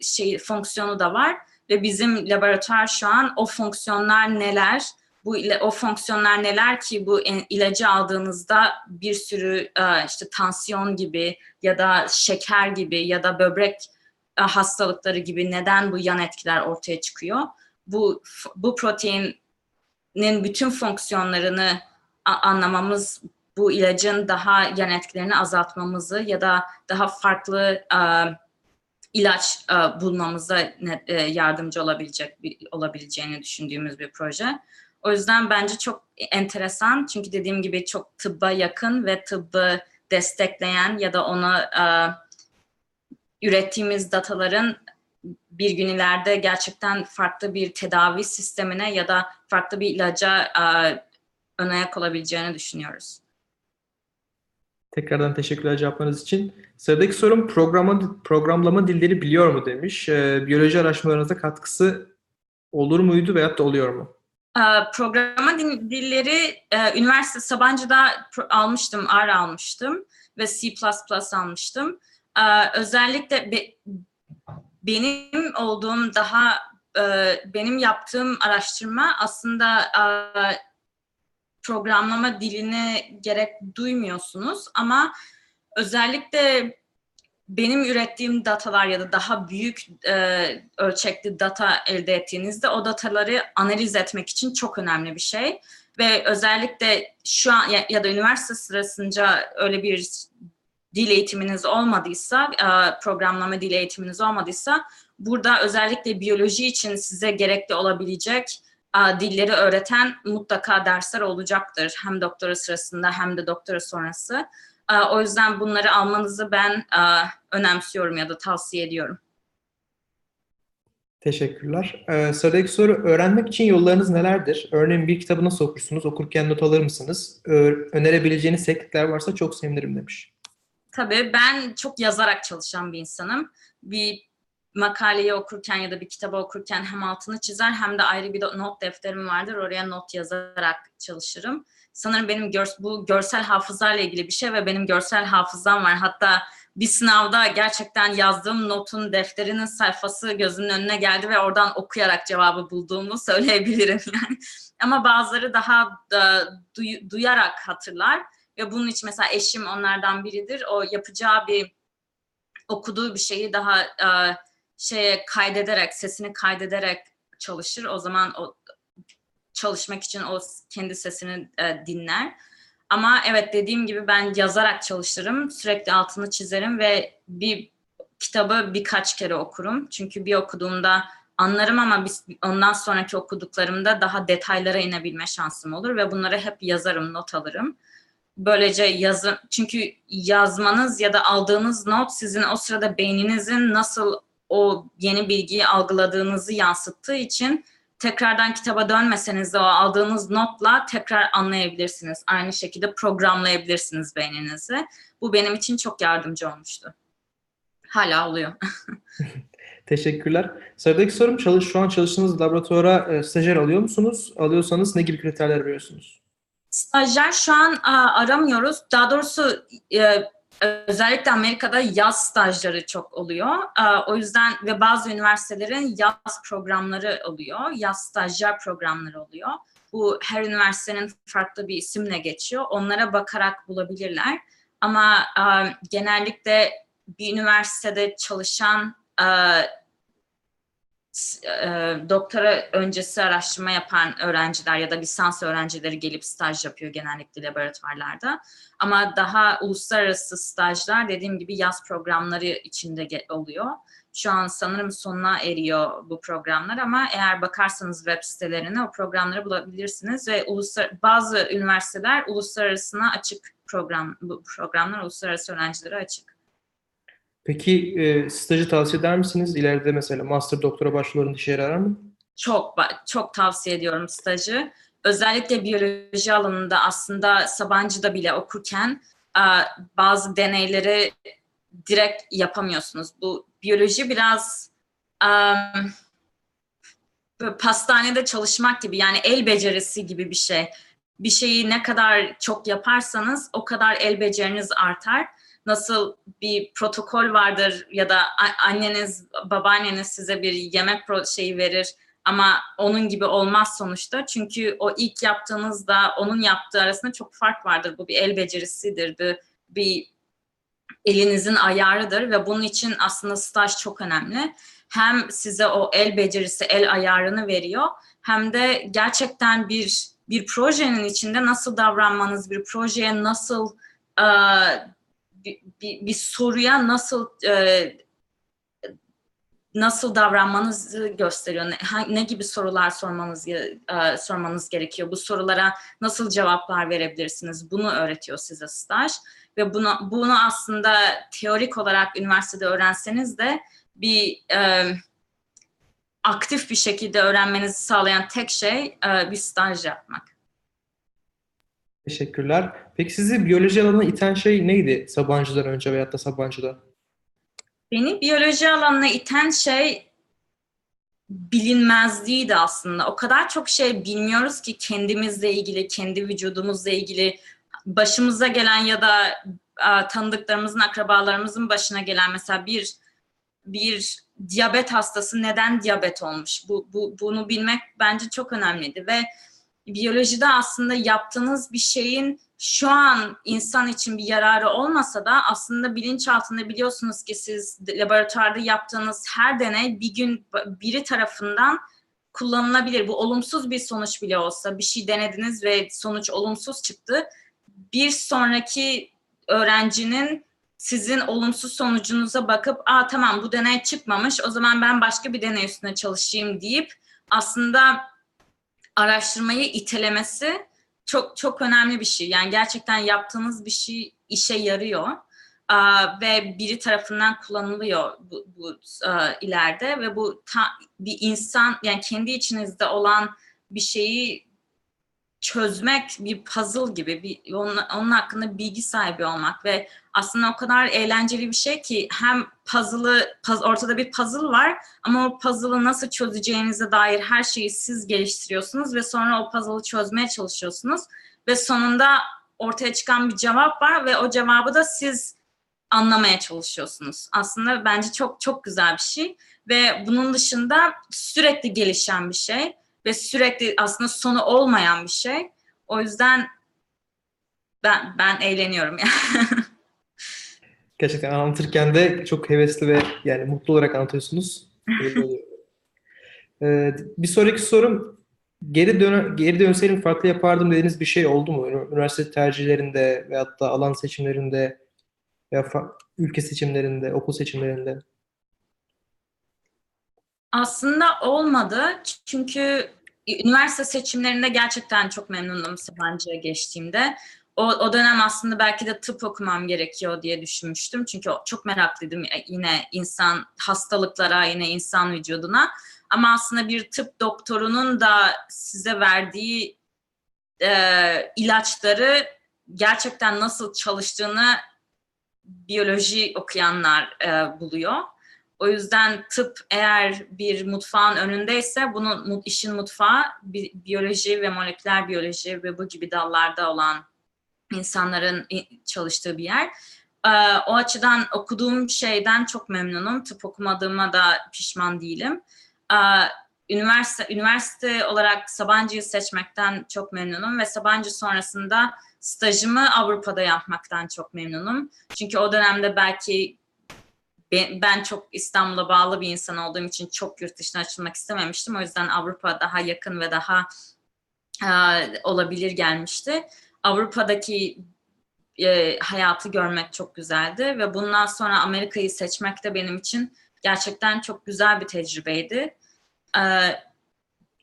şey fonksiyonu da var ve bizim laboratuvar şu an o fonksiyonlar neler, bu o fonksiyonlar neler ki bu ilacı aldığınızda bir sürü e, işte tansiyon gibi ya da şeker gibi ya da böbrek e, hastalıkları gibi neden bu yan etkiler ortaya çıkıyor? Bu bu proteinin bütün fonksiyonlarını anlamamız bu ilacın daha yan etkilerini azaltmamızı ya da daha farklı uh, ilaç e, bulmamıza ne, e, yardımcı olabilecek bir, olabileceğini düşündüğümüz bir proje. O yüzden bence çok enteresan çünkü dediğim gibi çok tıbba yakın ve tıbbı destekleyen ya da ona e, ürettiğimiz dataların bir gün ileride gerçekten farklı bir tedavi sistemine ya da farklı bir ilaca e, ön ayak olabileceğini düşünüyoruz. Tekrardan teşekkürler cevaplarınız için. Sıradaki sorum programa, programlama dilleri biliyor mu demiş. Ee, biyoloji araştırmalarınıza katkısı olur muydu veyahut da oluyor mu? Ee, Programa dil- dilleri e, üniversite Sabancı'da almıştım, R almıştım ve C++ almıştım. Ee, Özellikle be- benim olduğum daha e, benim yaptığım araştırma aslında e, programlama diline gerek duymuyorsunuz ama özellikle benim ürettiğim datalar ya da daha büyük e, ölçekli data elde ettiğinizde o dataları analiz etmek için çok önemli bir şey. Ve özellikle şu an ya, ya da üniversite sırasında öyle bir dil eğitiminiz olmadıysa, e, programlama dil eğitiminiz olmadıysa burada özellikle biyoloji için size gerekli olabilecek dilleri öğreten mutlaka dersler olacaktır. Hem doktora sırasında hem de doktora sonrası. O yüzden bunları almanızı ben önemsiyorum ya da tavsiye ediyorum. Teşekkürler. Ee, sıradaki soru öğrenmek için yollarınız nelerdir? Örneğin bir kitabı nasıl okursunuz? Okurken not alır mısınız? Ö- önerebileceğiniz teknikler varsa çok sevinirim demiş. Tabii ben çok yazarak çalışan bir insanım. Bir makaleyi okurken ya da bir kitabı okurken hem altını çizer hem de ayrı bir not defterim vardır. Oraya not yazarak çalışırım. Sanırım benim gör, bu görsel hafızayla ilgili bir şey ve benim görsel hafızam var. Hatta bir sınavda gerçekten yazdığım notun defterinin sayfası gözümün önüne geldi ve oradan okuyarak cevabı bulduğumu söyleyebilirim. Ama bazıları daha da duy- duyarak hatırlar ve bunun için mesela eşim onlardan biridir. O yapacağı bir okuduğu bir şeyi daha e, şeye kaydederek, sesini kaydederek çalışır. O zaman o çalışmak için o kendi sesini e, dinler. Ama evet dediğim gibi ben yazarak çalışırım. Sürekli altını çizerim ve bir kitabı birkaç kere okurum. Çünkü bir okuduğumda anlarım ama biz, ondan sonraki okuduklarımda daha detaylara inebilme şansım olur ve bunları hep yazarım, not alırım. Böylece yazın çünkü yazmanız ya da aldığınız not sizin o sırada beyninizin nasıl o yeni bilgiyi algıladığınızı yansıttığı için tekrardan kitaba dönmeseniz de o aldığınız notla tekrar anlayabilirsiniz. Aynı şekilde programlayabilirsiniz beyninizi. Bu benim için çok yardımcı olmuştu. Hala oluyor. Teşekkürler. Sıradaki sorum çalış, şu an çalıştığınız laboratuvara e, stajyer alıyor musunuz? Alıyorsanız ne gibi kriterler veriyorsunuz? Stajyer şu an a, aramıyoruz. Daha doğrusu e, özellikle Amerika'da yaz stajları çok oluyor. E, o yüzden ve bazı üniversitelerin yaz programları oluyor. Yaz stajyer programları oluyor. Bu her üniversitenin farklı bir isimle geçiyor. Onlara bakarak bulabilirler. Ama genellikle bir üniversitede çalışan e, doktora öncesi araştırma yapan öğrenciler ya da lisans öğrencileri gelip staj yapıyor genellikle laboratuvarlarda. Ama daha uluslararası stajlar dediğim gibi yaz programları içinde oluyor. Şu an sanırım sonuna eriyor bu programlar ama eğer bakarsanız web sitelerine o programları bulabilirsiniz ve uluslar bazı üniversiteler uluslararasına açık program bu programlar uluslararası öğrencilere açık. Peki e, stajı tavsiye eder misiniz? İleride mesela master doktora başvurularında işe yarar mı? çok çok tavsiye ediyorum stajı. Özellikle biyoloji alanında aslında Sabancı'da bile okurken bazı deneyleri direkt yapamıyorsunuz. Bu biyoloji biraz böyle pastanede çalışmak gibi yani el becerisi gibi bir şey. Bir şeyi ne kadar çok yaparsanız o kadar el beceriniz artar. Nasıl bir protokol vardır ya da anneniz, babaanneniz size bir yemek şeyi verir ama onun gibi olmaz sonuçta. Çünkü o ilk yaptığınızda onun yaptığı arasında çok fark vardır. Bu bir el becerisidir, bir, bir elinizin ayarıdır ve bunun için aslında staj çok önemli. Hem size o el becerisi, el ayarını veriyor hem de gerçekten bir bir projenin içinde nasıl davranmanız, bir projeye nasıl e, bir, bir, soruya nasıl e, nasıl davranmanızı gösteriyor. Ne, ne gibi sorular sormanız e, sormanız gerekiyor. Bu sorulara nasıl cevaplar verebilirsiniz? Bunu öğretiyor size staj ve bunu bunu aslında teorik olarak üniversitede öğrenseniz de bir e, aktif bir şekilde öğrenmenizi sağlayan tek şey e, bir staj yapmak. Teşekkürler. Peki sizi biyoloji alanına iten şey neydi Sabancı'dan önce veyahut da Sabancı'da? Beni biyoloji alanına iten şey bilinmezliğiydi aslında. O kadar çok şey bilmiyoruz ki kendimizle ilgili, kendi vücudumuzla ilgili, başımıza gelen ya da a, tanıdıklarımızın, akrabalarımızın başına gelen mesela bir bir diyabet hastası neden diyabet olmuş? Bu, bu bunu bilmek bence çok önemliydi ve biyolojide aslında yaptığınız bir şeyin şu an insan için bir yararı olmasa da aslında bilinçaltında biliyorsunuz ki siz laboratuvarda yaptığınız her deney bir gün biri tarafından kullanılabilir. Bu olumsuz bir sonuç bile olsa bir şey denediniz ve sonuç olumsuz çıktı. Bir sonraki öğrencinin sizin olumsuz sonucunuza bakıp aa tamam bu deney çıkmamış o zaman ben başka bir deney üstüne çalışayım deyip aslında araştırmayı itelemesi çok çok önemli bir şey. Yani gerçekten yaptığınız bir şey işe yarıyor ve biri tarafından kullanılıyor bu, bu ileride ve bu ta, bir insan yani kendi içinizde olan bir şeyi çözmek bir puzzle gibi bir onun, onun hakkında bilgi sahibi olmak ve aslında o kadar eğlenceli bir şey ki hem puzzle'ı puz, ortada bir puzzle var ama o puzzle'ı nasıl çözeceğinize dair her şeyi siz geliştiriyorsunuz ve sonra o puzzle'ı çözmeye çalışıyorsunuz ve sonunda ortaya çıkan bir cevap var ve o cevabı da siz anlamaya çalışıyorsunuz. Aslında bence çok çok güzel bir şey ve bunun dışında sürekli gelişen bir şey ve sürekli aslında sonu olmayan bir şey. O yüzden ben ben eğleniyorum yani. Gerçekten anlatırken de çok hevesli ve yani mutlu olarak anlatıyorsunuz. ee, bir sonraki sorum geri dön geri dönseydim farklı yapardım dediğiniz bir şey oldu mu? Üniversite tercihlerinde veyahut da alan seçimlerinde veya ülke seçimlerinde, okul seçimlerinde. Aslında olmadı. Çünkü üniversite seçimlerinde gerçekten çok memnundum Sabancı'ya geçtiğimde. O, o dönem aslında belki de tıp okumam gerekiyor diye düşünmüştüm. Çünkü çok meraklıydım yine insan hastalıklara, yine insan vücuduna. Ama aslında bir tıp doktorunun da size verdiği e, ilaçları gerçekten nasıl çalıştığını biyoloji okuyanlar e, buluyor. O yüzden tıp eğer bir mutfağın önündeyse bunun işin mutfağı bi, biyoloji ve moleküler biyoloji ve bu gibi dallarda olan insanların çalıştığı bir yer. O açıdan okuduğum şeyden çok memnunum. Tıp okumadığıma da pişman değilim. Üniversite üniversite olarak Sabancı'yı seçmekten çok memnunum ve Sabancı sonrasında stajımı Avrupa'da yapmaktan çok memnunum. Çünkü o dönemde belki ben çok İstanbul'a bağlı bir insan olduğum için çok yurt dışına açılmak istememiştim. O yüzden Avrupa daha yakın ve daha e, olabilir gelmişti. Avrupa'daki e, hayatı görmek çok güzeldi ve bundan sonra Amerika'yı seçmek de benim için gerçekten çok güzel bir tecrübeydi. E,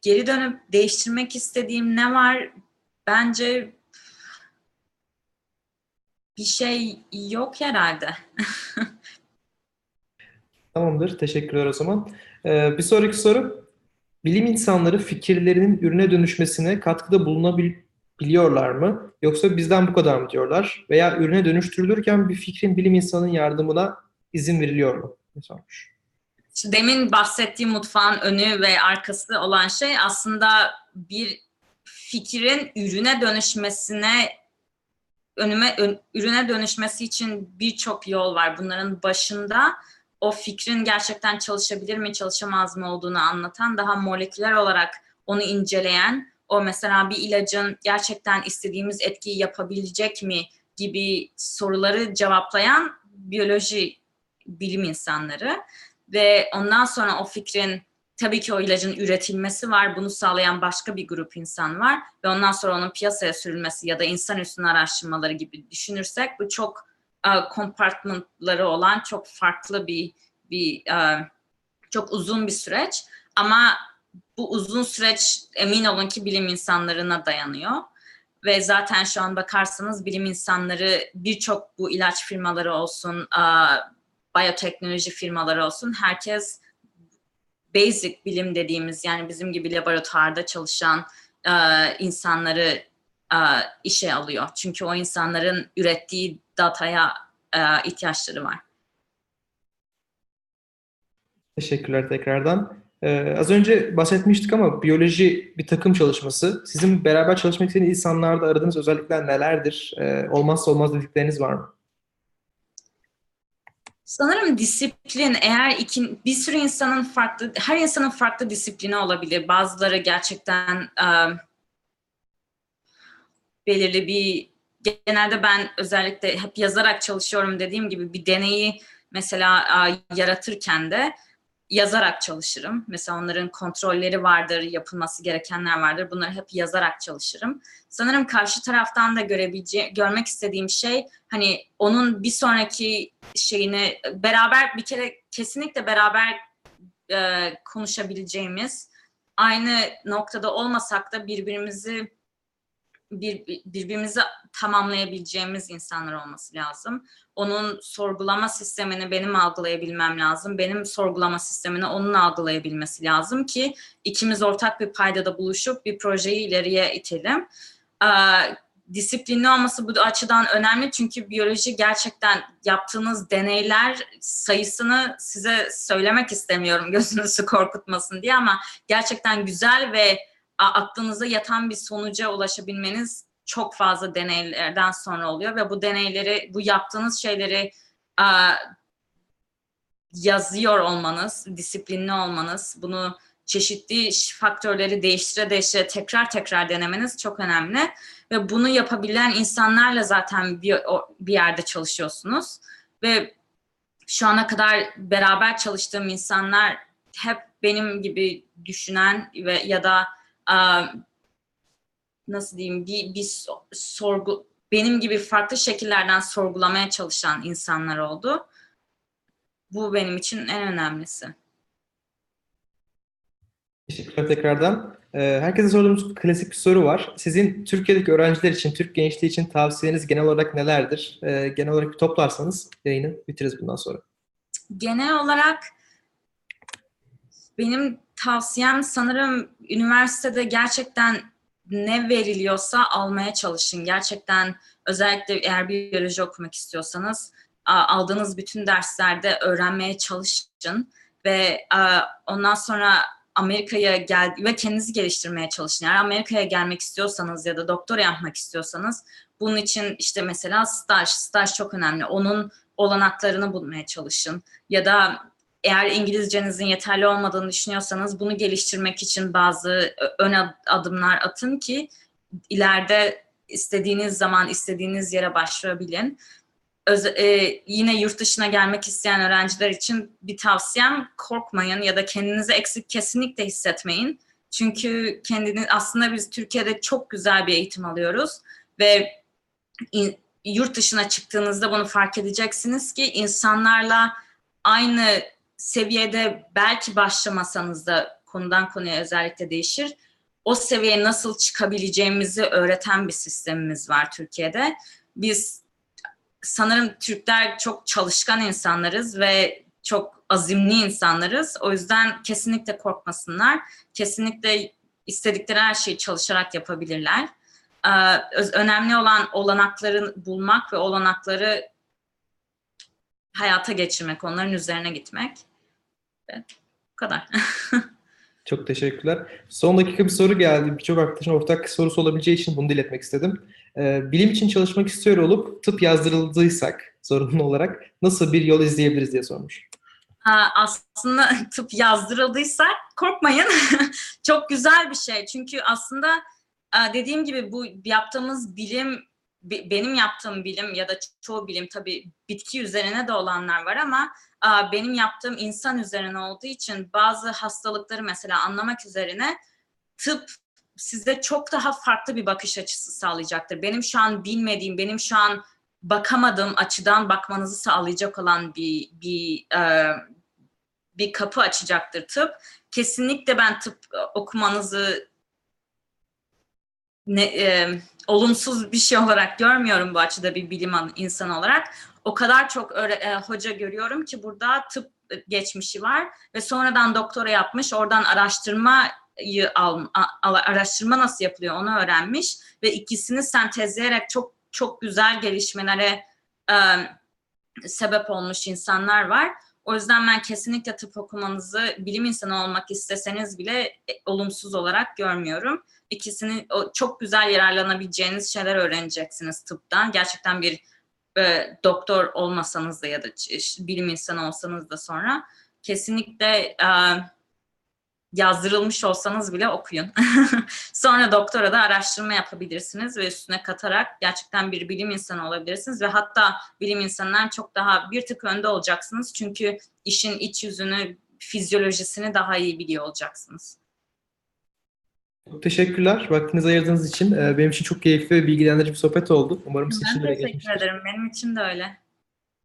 geri dönüp değiştirmek istediğim ne var? Bence bir şey yok herhalde. Tamamdır. Teşekkürler o zaman. Ee, bir sonraki soru. Bilim insanları fikirlerinin ürüne dönüşmesine katkıda bulunabiliyorlar mı? Yoksa bizden bu kadar mı diyorlar? Veya ürüne dönüştürülürken bir fikrin bilim insanının yardımına izin veriliyor mu? Sormuş? Demin bahsettiğim mutfağın önü ve arkası olan şey aslında bir fikrin ürüne dönüşmesine önüme ön, ürüne dönüşmesi için birçok yol var. Bunların başında o fikrin gerçekten çalışabilir mi, çalışamaz mı olduğunu anlatan, daha moleküler olarak onu inceleyen, o mesela bir ilacın gerçekten istediğimiz etkiyi yapabilecek mi gibi soruları cevaplayan biyoloji bilim insanları ve ondan sonra o fikrin tabii ki o ilacın üretilmesi var. Bunu sağlayan başka bir grup insan var ve ondan sonra onun piyasaya sürülmesi ya da insan üstüne araştırmaları gibi düşünürsek bu çok kompartmanları olan çok farklı bir bir çok uzun bir süreç ama bu uzun süreç emin olun ki bilim insanlarına dayanıyor ve zaten şu an bakarsanız bilim insanları birçok bu ilaç firmaları olsun, biyoteknoloji firmaları olsun herkes basic bilim dediğimiz yani bizim gibi laboratuvarda çalışan insanları işe alıyor. Çünkü o insanların ürettiği dataya ihtiyaçları var. Teşekkürler tekrardan. Ee, az önce bahsetmiştik ama biyoloji bir takım çalışması. Sizin beraber çalışmak istediğiniz insanlarda aradığınız özellikler nelerdir? Ee, olmazsa olmaz dedikleriniz var mı? Sanırım disiplin eğer iki, bir sürü insanın farklı, her insanın farklı disiplini olabilir. Bazıları gerçekten e, belirli bir, genelde ben özellikle hep yazarak çalışıyorum dediğim gibi bir deneyi mesela e, yaratırken de yazarak çalışırım. Mesela onların kontrolleri vardır, yapılması gerekenler vardır. Bunları hep yazarak çalışırım. Sanırım karşı taraftan da görebileceğim, görmek istediğim şey hani onun bir sonraki şeyini beraber bir kere kesinlikle beraber e, konuşabileceğimiz aynı noktada olmasak da birbirimizi bir, birbirimizi tamamlayabileceğimiz insanlar olması lazım. Onun sorgulama sistemini benim algılayabilmem lazım. Benim sorgulama sistemini onun algılayabilmesi lazım ki ikimiz ortak bir paydada buluşup bir projeyi ileriye itelim. Ee, disiplinli olması bu açıdan önemli çünkü biyoloji gerçekten yaptığınız deneyler sayısını size söylemek istemiyorum gözünüzü korkutmasın diye ama gerçekten güzel ve aklınıza yatan bir sonuca ulaşabilmeniz çok fazla deneylerden sonra oluyor ve bu deneyleri, bu yaptığınız şeyleri a, yazıyor olmanız, disiplinli olmanız, bunu çeşitli faktörleri değiştire değiştire tekrar tekrar denemeniz çok önemli. Ve bunu yapabilen insanlarla zaten bir, bir yerde çalışıyorsunuz. Ve şu ana kadar beraber çalıştığım insanlar hep benim gibi düşünen ve ya da nasıl diyeyim bir, bir sorgu benim gibi farklı şekillerden sorgulamaya çalışan insanlar oldu. Bu benim için en önemlisi. Teşekkürler tekrardan. Herkese sorduğumuz klasik bir soru var. Sizin Türkiye'deki öğrenciler için, Türk gençliği için tavsiyeniz genel olarak nelerdir? Genel olarak bir toplarsanız yayını bitiririz bundan sonra. Genel olarak benim tavsiyem sanırım üniversitede gerçekten ne veriliyorsa almaya çalışın. Gerçekten özellikle eğer biyoloji okumak istiyorsanız aldığınız bütün derslerde öğrenmeye çalışın ve ondan sonra Amerika'ya gel ve kendinizi geliştirmeye çalışın. Eğer Amerika'ya gelmek istiyorsanız ya da doktora yapmak istiyorsanız bunun için işte mesela staj, staj çok önemli. Onun olanaklarını bulmaya çalışın. Ya da eğer İngilizcenizin yeterli olmadığını düşünüyorsanız bunu geliştirmek için bazı ön adımlar atın ki ileride istediğiniz zaman istediğiniz yere başvurabilin. Öz, e, yine yurt dışına gelmek isteyen öğrenciler için bir tavsiyem korkmayın ya da kendinizi eksik kesinlikle hissetmeyin. Çünkü kendiniz aslında biz Türkiye'de çok güzel bir eğitim alıyoruz ve in, yurt dışına çıktığınızda bunu fark edeceksiniz ki insanlarla aynı seviyede belki başlamasanız da konudan konuya özellikle değişir. O seviyeye nasıl çıkabileceğimizi öğreten bir sistemimiz var Türkiye'de. Biz sanırım Türkler çok çalışkan insanlarız ve çok azimli insanlarız. O yüzden kesinlikle korkmasınlar. Kesinlikle istedikleri her şeyi çalışarak yapabilirler. Ee, önemli olan olanakları bulmak ve olanakları hayata geçirmek, onların üzerine gitmek. Evet, bu kadar. Çok teşekkürler. Son dakika bir soru geldi. Birçok arkadaşın ortak sorusu olabileceği için bunu diletmek istedim. Ee, bilim için çalışmak istiyor olup tıp yazdırıldıysak zorunlu olarak nasıl bir yol izleyebiliriz diye sormuş. Aslında tıp yazdırıldıysa korkmayın. Çok güzel bir şey. Çünkü aslında dediğim gibi bu yaptığımız bilim benim yaptığım bilim ya da çoğu bilim tabii bitki üzerine de olanlar var ama benim yaptığım insan üzerine olduğu için bazı hastalıkları mesela anlamak üzerine tıp size çok daha farklı bir bakış açısı sağlayacaktır. Benim şu an bilmediğim, benim şu an bakamadığım açıdan bakmanızı sağlayacak olan bir bir e, bir kapı açacaktır tıp. Kesinlikle ben tıp okumanızı ne, e, olumsuz bir şey olarak görmüyorum bu açıda bir bilim insanı olarak. O kadar çok öğre, e, hoca görüyorum ki burada tıp geçmişi var ve sonradan doktora yapmış, oradan araştırma al, araştırma nasıl yapılıyor onu öğrenmiş ve ikisini sentezleyerek çok çok güzel gelişmelere e, sebep olmuş insanlar var. O yüzden ben kesinlikle tıp okumanızı bilim insanı olmak isteseniz bile e, olumsuz olarak görmüyorum. İkisini çok güzel yararlanabileceğiniz şeyler öğreneceksiniz tıptan. Gerçekten bir e, doktor olmasanız da ya da bilim insanı olsanız da sonra kesinlikle e, yazdırılmış olsanız bile okuyun. Sonra doktora da araştırma yapabilirsiniz ve üstüne katarak gerçekten bir bilim insanı olabilirsiniz ve hatta bilim insanından çok daha bir tık önde olacaksınız. Çünkü işin iç yüzünü, fizyolojisini daha iyi biliyor olacaksınız. Çok teşekkürler vaktinizi ayırdığınız için. Ee, Benim için çok keyifli ve bilgilendirici bir sohbet oldu. Umarım sizin için Ben de teşekkür geçmiştir. ederim. Benim için de öyle.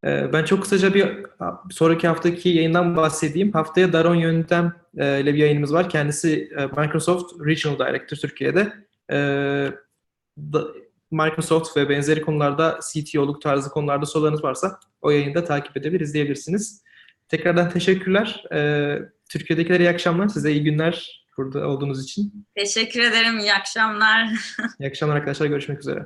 Ee, Ben çok kısaca bir sonraki haftaki yayından bahsedeyim. Haftaya Daron Yöntem e, ile bir yayınımız var. Kendisi e, Microsoft Regional Director Türkiye'de. Ee, da- Microsoft ve benzeri konularda CTO'luk tarzı konularda sorularınız varsa o yayında takip edebilir, izleyebilirsiniz. Tekrardan teşekkürler. Ee, Türkiye'dekilere iyi akşamlar. Size iyi günler burada olduğunuz için. Teşekkür ederim. İyi akşamlar. İyi akşamlar arkadaşlar. Görüşmek üzere.